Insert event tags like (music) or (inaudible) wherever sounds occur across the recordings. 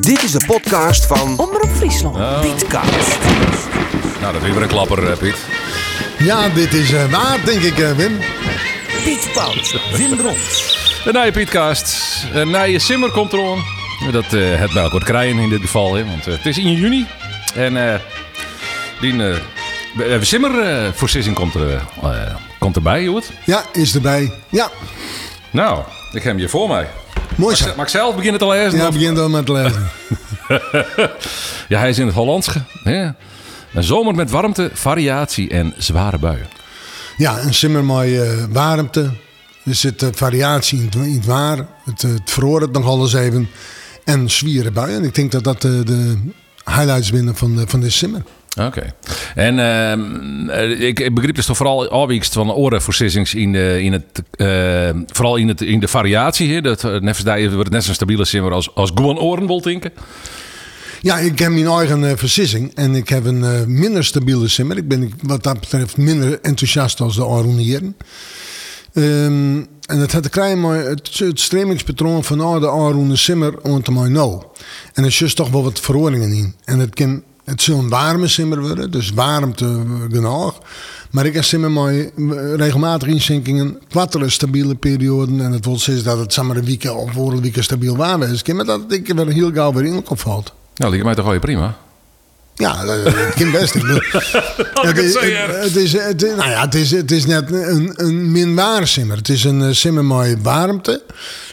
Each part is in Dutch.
Dit is de podcast van Omroep Friesland. Oh. Pietcast. Nou, dat is weer een klapper, eh, Piet. Ja, dit is eh, waar, denk ik, eh, Wim. Piet Pauls, Wim Brons. De nieuwe Pietcast. Een nieuwe simmer komt er aan. Dat eh, het melk wordt krijgen in dit geval. Hè, want eh, het is in juni. En eh die uh, simmer eh komt, er, eh, komt erbij, hoor. Ja, is erbij. Ja, Nou, ik heb hem hier voor mij. Mooi zo. Ik zelf beginnen te lezen? Ja, of- begin dan met lezen. ja, hij is in het Hollands. Hè? Een zomer met warmte, variatie en zware buien. Ja, een simmer met eh, warmte. Er zit eh, variatie in het, het waar. Het, eh, het vroor het nog alles even. En zwieren buien. Ik denk dat dat eh, de highlights binnen van, de- van dit simmer. Oké. En ehm, eh, ik, ik dus toch vooral afwijkst van orenversissings in, de, in het, eh, vooral in, het, in de variatie. Hè? Dat uh, net wordt net zo'n stabiele simmer als, als gewoon oren wil tinken. Ja, ik heb mijn eigen eh, versissing. En ik heb een minder stabiele simmer. Ik ben wat dat betreft minder enthousiast als de Aronieren. Ehm en het had te krijgen met het, het stremingspatroon van oh, de simmer onto mij nou. En er zit toch wel wat verhoringen in. En het kan het zal een warme simmer worden, dus warmte eh, genoeg. Maar ik heb simmer met eh, regelmatig inzinkingen, kwattere stabiele perioden. En het wil zeggen dat het samen een week of voor een week stabiel warm is. Maar dat ik er heel gauw weer in opvalt. Nou, die mij toch wel prima. Ja, dat kan best. Het, is, het het, het is, het, is- nou ja, het, is, het is net een, een minwaar simmer. Het is een eh, simmer met warmte.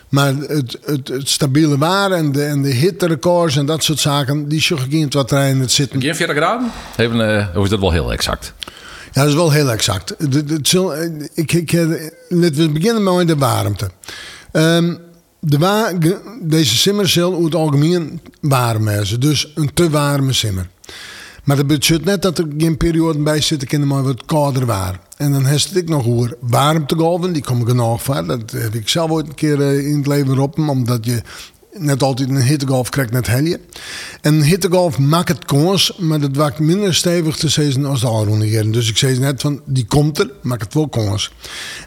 Maar het, het, het stabiele waar en de, en de hitterecords en dat soort zaken... die zag ik in het wat het zitten. Geen 40 graden? Even, eh, of is dat wel heel exact? Ja, dat is wel heel exact. Het, het, het zal- ik, ik, eh, laten we beginnen met de warmte. Ehm, de wa deze simmer zal over het algemeen warm zijn. Dus een te warme simmer. Maar dat betekent net dat er geen periode bij zit. Ik maar wat kouder waar. En dan heeft ik nog over warmtegolven. Die komen genoeg voor. Dat heb ik zelf ooit een keer eh, in het leven op. Omdat je net altijd een hittegolf krijgt net helje. En een hittegolf maakt het kans, maar dat waakt minder stevig te zijn als de Aronigeren. Dus ik zei net van, die komt er, maakt het wel kans.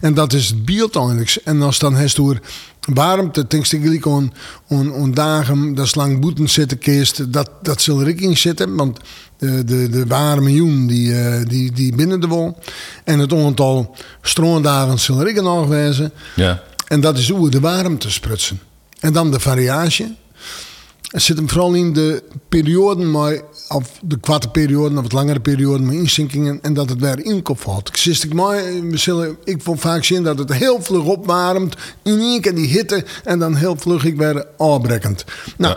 En dat is het beeld eigenlijk. En als dan heeft door warmte, denkst ik aan, aan, aan dagen, dat lang boeten zitten kist, dat, dat zal er in zitten. Want de, de, de warme joen die, eh, die, die binnen de wol. En het aantal stroomdagen zal er nog wezen. Ja. En dat is hoe de warmte sprutsen. En dan de variatie. Het zit hem vooral in de perioden, maar, of de kwarte perioden of wat langere perioden met inzinkingen en dat het weer inkop valt. Ik zit ik zullen, ik vond vaak zien dat het heel vlug opwarmt, in één keer die hitte en dan heel vlug ik weer afbrekkend. Nou,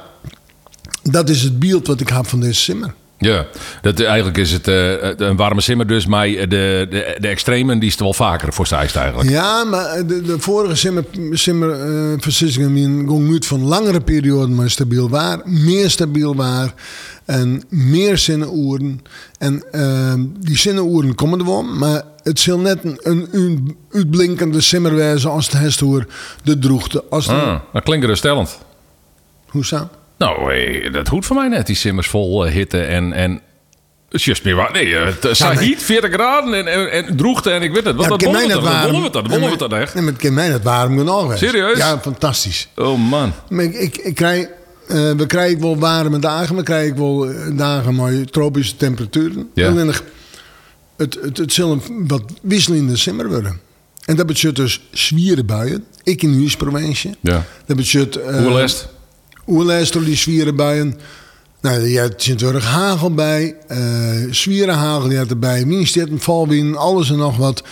dat is het beeld wat ik heb van deze simmer. Ja, dat, eigenlijk is het eh, een warme simmer dus, maar de, de, de extremen die is er wel vaker voor eigenlijk. Ja, maar de, de vorige simmer, simmer eh, versissingen die ging uit van langere perioden maar stabiel waar, meer stabiel waar en meer zinnenoeren. En eh, die zinnenoeren komen er wel, maar het zal net een, een, uitblinkende simmer als het heeft door de droegte. Als de, Ah, dat klinkt geruststellend. Hoe zo? Nou, eh, dat hoeft voor mij net, die simmers vol eh, hitte en... en het is juist meer waar. Nee, eh, het nee. heat, 40 graden en, en, en droogte en ik weet het. Wat, Ja, dat wollen we dat? wollen we dat? Wollen we dat echt? Nee, maar het ken mij net warm genoeg. Serieus? Ja, fantastisch. Oh man. Maar ik, ik, ik krijg, eh, we krijgen wel warme dagen, we krijgen wel eh, dagen met tropische temperaturen. Ja. Alleen nog, het, het, het zal een wat wisselende simmer worden. En dat betekent dus zwieren buien. Ik in de huisprovincie. Ja. Dat betekent... Uh, Hoe? Door die zwieren buien? Nou, je hebt natuurlijk hagel bij, eh zwierenhagel, je hebt erbij, windstijd, valwind, alles en nog wat.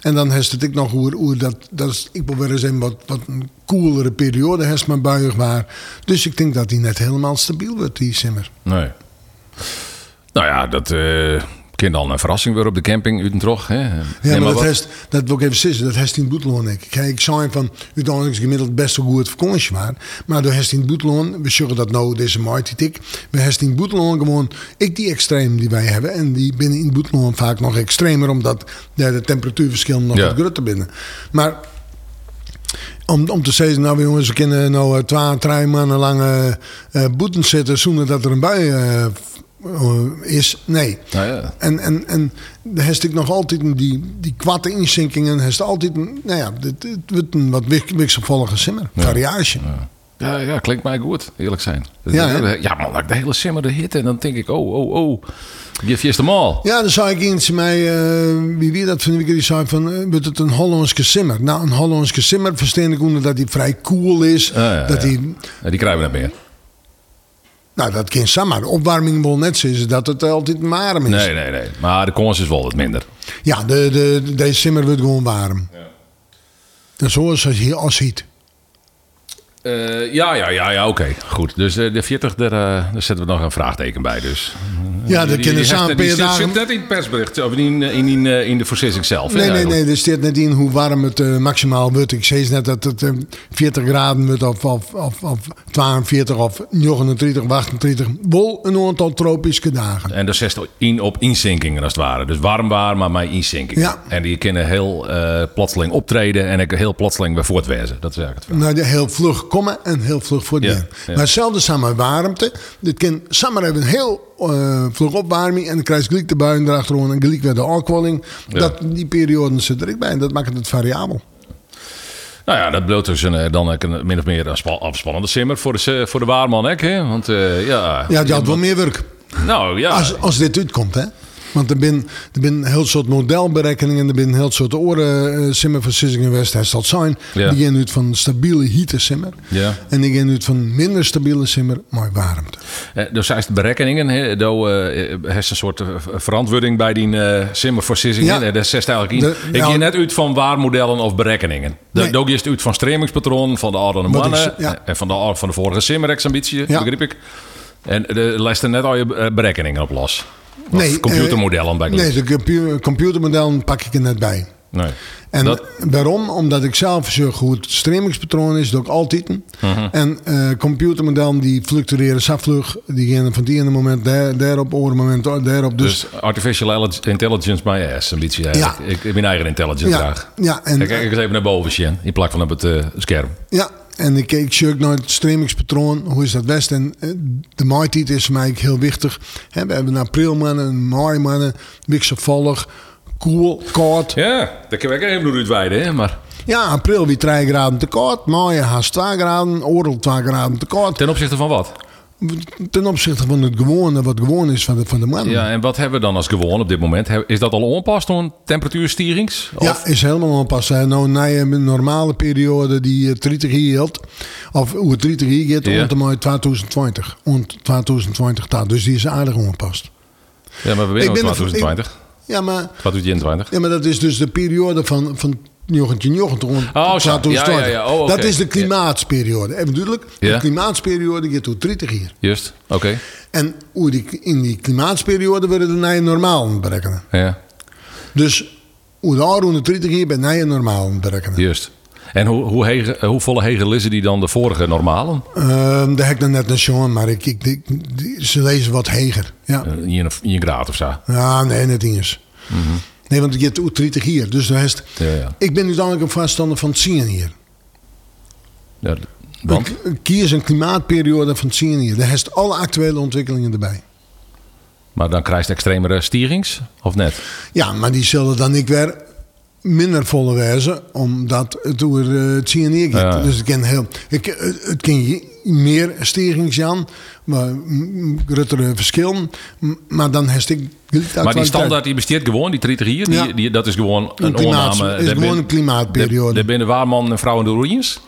En dan heeft het ik nog hoe, dat, dat is, ik probeer eens een wat, wat een koelere periode, heeft maar buiig waar. Dus ik denk dat die net helemaal stabiel wordt, die simmer. Nee. Nou ja, dat eh kan dan een verrassing weer op de camping Utentrog. Hè? Ja, Nee, maar, dat, heeft, dat wil ik even zeggen, dat heeft in Boetloon ik. Kijk, ik zei van, uiteindelijk is gemiddeld best wel goed vakantie waar. Maar door heeft in Boetloon, we zeggen dat nou deze maart die ik, we heeft in Boetloon gewoon, ik die extreem die wij hebben. En die binnen in Boetloon vaak nog extremer, omdat daar de temperatuurverschillen nog Ja. wat groter binnen. Maar om, om te zeggen, nou jongens, we kunnen nou eh, twaalf, drie maanden lang eh, eh, boeten zitten zonder dat er een bui eh, is. Nee. Nou ja. En, en, en ik nog altijd een- die, die kwatte inzinkingen. Heeft altijd een, nou ja, het, het wordt een wat wisselvallige simmer. Variage. Ja, ja, klinkt mij goed, eerlijk zijn. Ja, ja man, dat ik de hele simmer de hit en dan denk ik, oh, oh, oh. Geef je hem al. Ja, dan zei ik eens mij, eh, wie wie dat van de die zei van, eh, wordt het een Hollandse simmer? Nou, een Hollandse simmer verstaan ik onder dat hij vrij cool is. Ja, ja, dat ja. hij, Ja, die krijgen we net meer. Nou, dat kan samen. De opwarming wel net is dat het altijd warm is. Nee, nee, nee. Maar de kans is wel wat minder. Ja, de, de, deze simmer wordt gewoon warm. Dat is zoals je hier als ziet. Eh, ja, ja, ja, ja, oké. Goed. Dus eh, de 40, daar, eh, daar zetten we nog een vraagteken bij. Dus. Ja, dat kunnen samen per dagen... zit net in het persbericht, of in, in, in, in de voorzissing zelf. Nee, nee, nee. Er staat net in hoe warm het maximaal wordt. Ik zei net dat het eh, 40 graden wordt of, of, of, of 42 of 39 of 38. Wel een aantal tropische dagen. En dat zet in op inzinkingen als het ware. Dus warm waar, maar met inzinkingen. Ja. En die kunnen heel plotseling optreden en ook heel plotseling weer voortwezen. Dat is eigenlijk het verhaal. Nou, heel vlug komen en heel vlug voor Ja, ja, ja. Maar hetzelfde samen warmte. Dit kan samen hebben een heel eh, vlug opwarming. En dan krijg je gelijk de buien erachteraan en gelijk weer de afkwelling. Ja. Dat, die periode zit er ook bij. En dat maakt het variabel. Nou ja, dat bloot dus een, eh, dan een min of meer een spa- afspannende simmer voor de, voor de waarman. Hè? Want eh, ja... Ja, die had wel meer werk. Nou ja, Als, als dit uitkomt, hè. Want er zijn er heel soort modelberekeningen. Er zijn een heel soort oren uh, simmerversissingen West. Hij zal zijn. Ja. Die gaan uit van stabiele hitte simmer. En die gaan uit van minder stabiele simmer, maar warmte. Eh, Dus zijn berekeningen, hè, do, eh, heeft een soort eh, verantwoording bij die eh simmer voor sissingen. Ja. Dat zegt eigenlijk in. Ik ga net uit van waarmodellen of berekeningen. Nee. Je het uit van stremingspatroon van de oude ik mannen ja. en van de, van de vorige simmerexambitie, Ja. begreep ik. En de lijst er net al je eh, berekeningen op los. Of Nee, computermodellen bij Nee, de compu computermodellen pak ik er net bij. nee. En Dat- waarom? Omdat ik zelf zorg hoe het stremingspatroon is, doe ik altijd. Mhm. En eh, computermodellen die fluctueren zo vlug. Die gaan van die ene moment daar, daarop, andere moment daarop. Dus, Dus artificial intelligence my ass, een beetje. eigenlijk. Ja. Ik, ik ben eigen intelligence ja, graag. ja, en, Kijk, kijk eens even naar boven, Sjen, in plaats van op het eh, scherm. ja, en ik keek zoek naar het stremingspatroon. Hoe is dat best? En eh, de maaitijd is voor mij heel wichtig. We hebben een aprilmannen, een maaimannen, wisselvallig, koel, koud. Ja, dat kan ik even uitweiden, hè, maar... Ja, april wie 3 graden te koud, maai haast 2 graden, oorlog 2 graden te koud. Ten opzichte van wat? Ten opzichte van het gewone, wat gewoon is van de, van de man. Ja, en wat hebben we dan als gewoon op dit moment? Is dat al onpast door een temperatuurstierings? Of- Ja, is helemaal onpas. Nou, na een normale periode die eh, 30 jaar hield, of hoe het 30 jaar gaat, Ja. maar 2020. Ont 2020 staat. Dus die is aardig ongepast. Ja, maar we zijn al er- 2020. Ja, maar, 2021. ja, maar dat is dus de periode van, van 1990 rond Oh, zo. 2020. Ja, ja, ja. Oh. Dat is de klimaatsperiode. Duidelijk, Ja. de klimaatsperiode gaat door 30 jaar. Juist, oké. En hoe die, in die klimaatsperiode worden de nieuwe normaal berekenen. Ja, Dus hoe daar rond de 30 jaar bij nieuwe normaal berekenen. juist. En hoe, hoe, hege, eh, hoe volle hegel is die dan de vorige normalen? Ehm daar heb ik dan net naar Sean, maar ik, ik, ik- die- ze lezen wat heger. Ja. Eh, In een, in een graad of zo? ja, nee, net eens. Nee, want je hebt ook 30 hier. Dus de rest, Ja, ja. ik ben uiteindelijk een vaststander van het zien hier. ja want? Ik, ik kies een klimaatperiode van het zien hier. Daar heeft alle actuele ontwikkelingen erbij. Maar dan krijg je extremere stierings, of net? Ja, maar die zullen dan ik weer minder volle wijzen, omdat het door eh, het gaat. Dus het kan heel, ik, het het kan je meer stijgings aan, maar mm, grotere verschillen. M- Maar dan heeft ik Maar die standaard die besteedt gewoon, die 30 hier, die, Ja. die, dat is gewoon een, Een klimaat- is gewoon een klimaatperiode. Daar binnen waarman en vrouw in de ruïnes.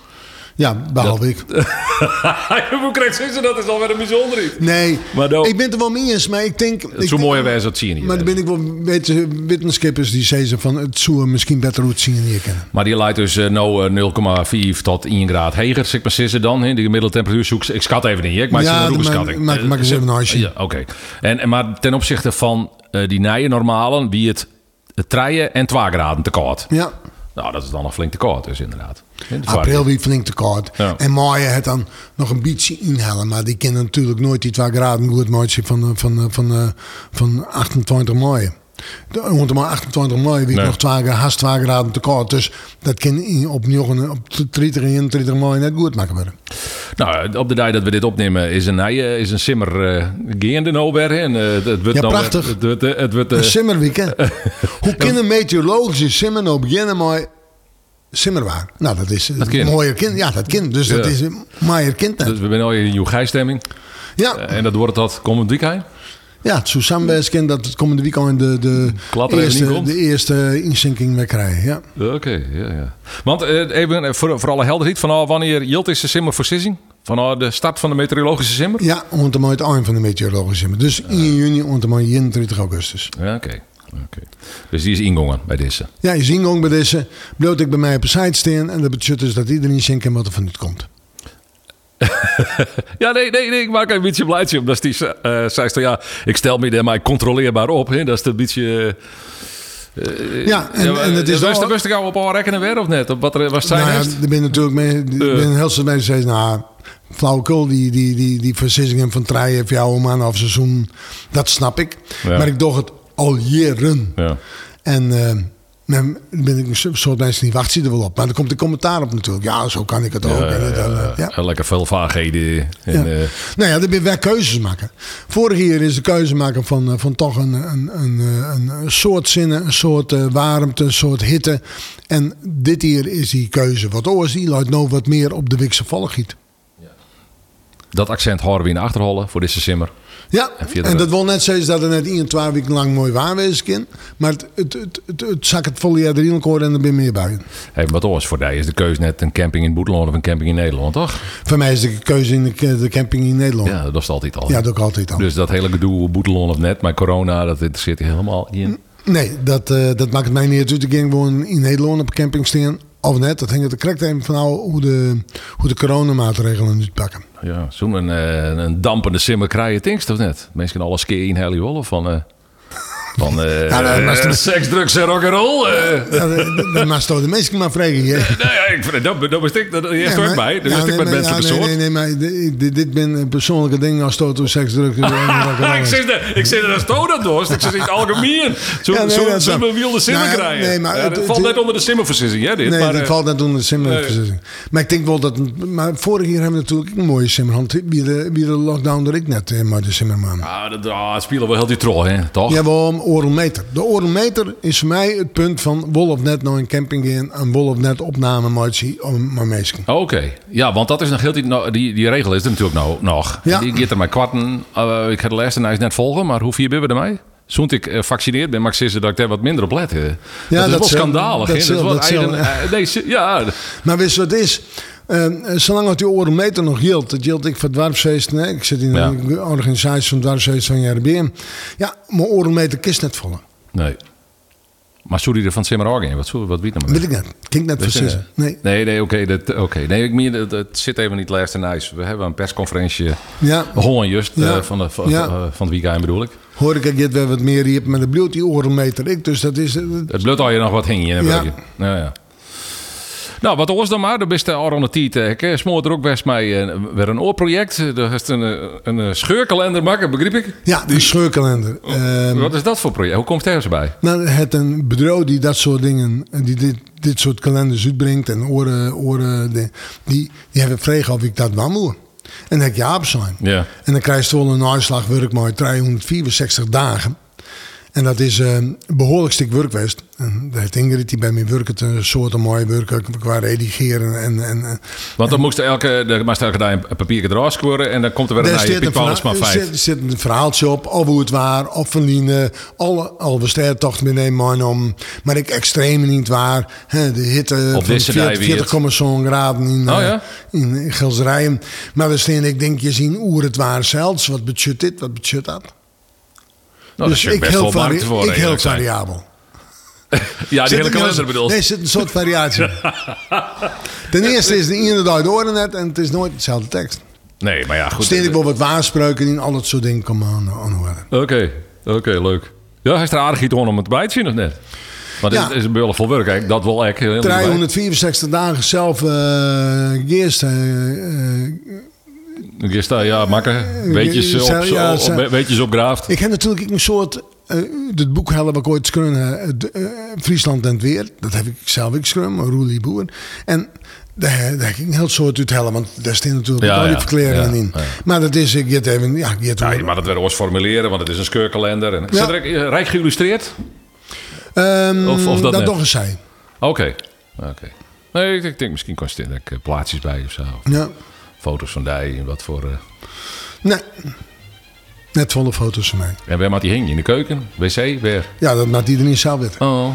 Ja, behalve ik. (laughs) Hoe krijgt ze dat? is alweer een bijzonder iets. Nee, Maar dan- ik ben het er wel mee eens, maar ik denk... Het zo mooie wijze dat zie je niet. Maar dan ben ik wel weten, wetenschappers die zeggen van het zou misschien beter hoe het zien hier kennen. Maar die leidt dus eh, nou eh, 0,4 tot 1 graad heger, zeg maar sissen dan. De gemiddelde temperatuur zoek ik schat even niet. Ik maak Ja, ze een maak- Eh, maak eens ze- even een huisje. Ja, oké. En, en maar ten opzichte van eh, die nije normalen, wie het, het treien en 2 graden te koud. Ja, Nou, dat is dan nog flink te koud dus inderdaad. April wie flink te koud. Ja. En maai het dan nog een beetje inhalen. Maar die kennen natuurlijk nooit die 2 graden goed maatje van, eh, van, eh, van, eh, van 28 mei. De- Rond maar 28 mei wie Nee. nog 2 haast 2 graden te koud. Dus dat kan op, op 30 en 31 mei net goed maken worden. Nou, op de dag dat we dit opnemen is een, is een simmer uh, geënde weer. hè. En, het, wordt Ja, nou weer- prachtig. Het, wordt, het wordt, Een simmerweek, hè? (laughs) Hoe kan een meteorologische simmer nou beginnen met simmerwaar. Nou, dat is Dat een mooier kind. Ja, dat kind. Dus dat is een mooier kind. Dus we zijn al in een gijstemming. Ja, Eh, en dat wordt dat komend weekend. ja het kind dat het komende weekend de, de, er eerste, de eerste inzinking mee krijgen. Ja. Oké, ja, ja. Want eh, even eh, voor, voor alle helderheid, vanaf wanneer Jilt is de simmer voor Sissing? Vanaf de start van de meteorologische simmer? Ja, ondermee het eind van de meteorologische simmer. Dus in juni, ondermee 21 augustus. Ja, oké. Oké. Dus die is ingongen bij deze. Ja, je ziet ook bij deze. Bloot ik bij mij op een site staan. En dat betekent dus dat iedereen zinken wat er van uit komt. (laughs) Ja, nee, nee, nee, ik maak een beetje blijdje op. Dat is die, eh zei ze, ja, ik stel me er maar controleerbaar op. Hè. Dat is een beetje... eh, Ja, en, ja, en het is wel- de beste gauw op al rekken en weer of net? Op wat er was zijn Nou ja, heeft? er ben natuurlijk mee, Ja. ben heel veel mensen die zeggen, nou, flauwekul, die, die, die, die versissingen van draaien voor jou om aan half seizoen, dat snap ik. Ja. Maar ik doe het al jaren. Ja. En dan ben ik een soort mensen die wachten er wel op. Maar dan komt de commentaar op natuurlijk. Ja, zo kan ik het ook. Ja, En ja, eh, ja. Lekker veel vaagheden. En, eh, Nou ja, dan ben wij keuzes maken. Vorig jaar is de keuze maken van, eh, van toch een, een, een, een, soort zinnen, een soort warmte, een soort hitte. En dit jaar is die keuze wat oors. Die luidt nou wat meer op de Wikse vallengiet. Dat accent horen we in de achterhollen voor deze simmer. Ja, En dat wil net zeggen dat er net 1, 2 weken lang mooi waar wezen kan. Maar het, het, het, het, het zak het volle jaar erin horen en er ben meer bij. Hey, wat oors voor die is de keuze net een camping in Boeteland of een camping in Nederland, toch? Voor mij is de keuze in de, de camping in Nederland. Ja, Ja, dat is altijd al. dat doe ik altijd al. Dus dat hele gedoe Boeteland of net, maar corona, dat interesseert je helemaal in. Nee, dat, eh, dat maakt mij niet uit. Ik ging gewoon in Nederland op een camping staan. Of net, dat hangt er correct even van nou hoe de, hoe de coronamaatregelen nu pakken. Ja, zo'n een, eh, een dampende simmer krijg je of net? Mensen kunnen alles keer inhalen, joh, of van... eh van eh dat was eh, de- seks, drugs en rock'n'roll. eh. Ja, dat- dat mag toch de mensen maar vragen. Nee, ja, ik, vind- dat, dat was ik, dat ook maar- bij. Dat wist ik nee, met mensen van soort. Nee, nee, maar dit, dit, ben een persoonlijke ding als stoot seks, druk. Ja, (laughs) ik zeg dat, ik zeg dat als Toon dat was. Ik zeg in het algemeen. (laughs) Zo'n Ja, nee, zo, dat zo, wilde simmer Nou krijgen. nee, maar Ja, het- dat het- valt het- net onder de simmerversissing, hè, dit. Nee, maar, dat eh, valt net onder de simmerversissing. Maar ik denk wel dat... Maar vorig jaar hebben we natuurlijk een mooie simmerhand. Wie de, wie de lockdown er ik net eh, maar de simmerman. ah, dat ah, het spelen wel heel die troll, hè, toch? Ja, waarom oralmeter? De oralmeter is voor mij het punt van wol of net naar een camping gaan en wol of net opname motie om maar meesken. Oké, ja, want dat is nog heel die, nou, die, die regel is er natuurlijk nou, nog. Ja. Die gaat er maar kwarten. eh, ik ga de nou eens net volgen, maar hoe vier ben we ermee? Zo'n ik eh, vaccineerd ben, ik zeg dat ik daar wat minder op let. hè. dat is wel schandalig. dat is wel dat zal- eigen- eh, nee, ja, Maar wist wat het is? Eh, zolang het die oralmeter nog geldt, dat geldt ik voor het. Nee, ik zit in Ja. de organisatie van het dwarfsfeest van JRBM. Ja, mijn oralmeter kist net vallen. nee. Maar sorry er van Simmer Orgen, wat, wat biedt nou Weet ik net. Klinkt net precies. Nee. Nee, nee, oké. dat oké. Nee, ik meen, het, het zit even niet last en ijs. We hebben een persconferentie. Ja. Holland just Ja. eh, van, de, van, Ja. eh, van het weekend bedoel ik. Hoor ik het weer wat meer hier, maar de bloed die oralmeter ik. Dus dat is... eh, Het bloed al je nog wat hing in een Ja. Ja, ja. Nou, wat was dan maar? De beste al rond de smoort er ook best mij eh, weer een oorproject. Er is een, eh, een, een scheurkalender maken, begreep ik. ja, die scheurkalender. Ehm, Wat is dat voor project? Hoe komt het bij? Nou, het een bureau die dat soort dingen, die dit, dit soort kalenders uitbrengt en oren, oren die, die, die hebben vregen of ik dat moet. En dan heb op zijn. Ja. En dan krijg je wel een uitslag werk maar 364 dagen. En dat is eh, een behoorlijk stuk werk geweest. En daar heeft Ingrid die bij mij werkt, een soort mooie werk qua redigeren. En, en, en Want dan moest er elke, dan moest er elke dag een papiertje eruit scoren. En dan komt er weer een Piet Paulusma 5. zit, een verhaaltje op, of hoe het waar, of verliezen, alle, al toch met een man om, maar ik extreem niet waar. De hitte Op van deze dag weer 40, 40, zo'n graden in, Oh eh, ja? in, Gilserijen. Maar we staan, ik denk, je zien hoe het waar zelfs. Wat budget dit, wat budget dat? Nou, is ik best heel, wel vari- voor. ik heel variabel. (laughs) Ja, die hele er kalender wel- bedoel. Nee, zit een soort variatie. (laughs) Ten eerste is de dag door net en het is nooit dezelfde tekst. Nee, maar ja, goed. Steen ik wel wat waarspreuken in, al dat soort dingen komen aan, aan horen. Oké, oké, leuk. Ja, hij is er aardig iets om het bij te zien of net? Want Ja. het is een beullig vol werk. hè. Dat wil ik heel erg bij. 364 dagen zelf uh, eerst. eh, eh, Ik sta, ja, makken. Weetjes, op, ja, op, opgraaft. ik heb natuurlijk een soort. eh, het boek hebben wat ik ooit schreven, eh, de, eh, Friesland en het weer. Dat heb ik zelf ook geschreven, Roelie Boer. En daar, daar heb ik een heel soort uit hellen, want daar staan natuurlijk Ja, al die ja, verklaringen ja, in. ja. Maar dat is, ik get even, ja, ik get Ja, maar dat werd ooit formuleren, want het is een scheurkalender. En... Is Ja. dat er- rijk geïllustreerd? Ehm, of- of dat nog eens zei. Oké. Oké. Nee, ik denk, ik denk misschien kost er uh, plaatsjes bij of zo. Ja. Foto's van die wat voor... Uh... Nee. Net volle foto's van mij. En waar maakt die hing? In de keuken? Wc? Weer? Ja, dat maakt iedereen zelf weten. Oh.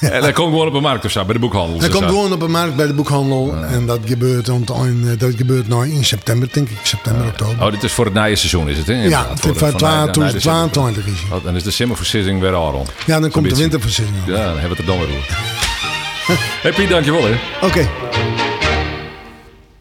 En hij komt gewoon op een markt of zo, bij de boekhandel. Hij komt gewoon op een markt bij de boekhandel. En dat gebeurt, ont, in, dat gebeurt nou in september, denk ik. September, oktober. Oh, dit is voor het seizoen, is het? Hè? Ja, het is voor 2022 is oh, Dan is de simmerversissing weer al rond. Ja, dan komt de winterversissing. Ja, dan hebben we het er dan weer over. (laughs) hey Piet, dankjewel hè. Oké. Okay.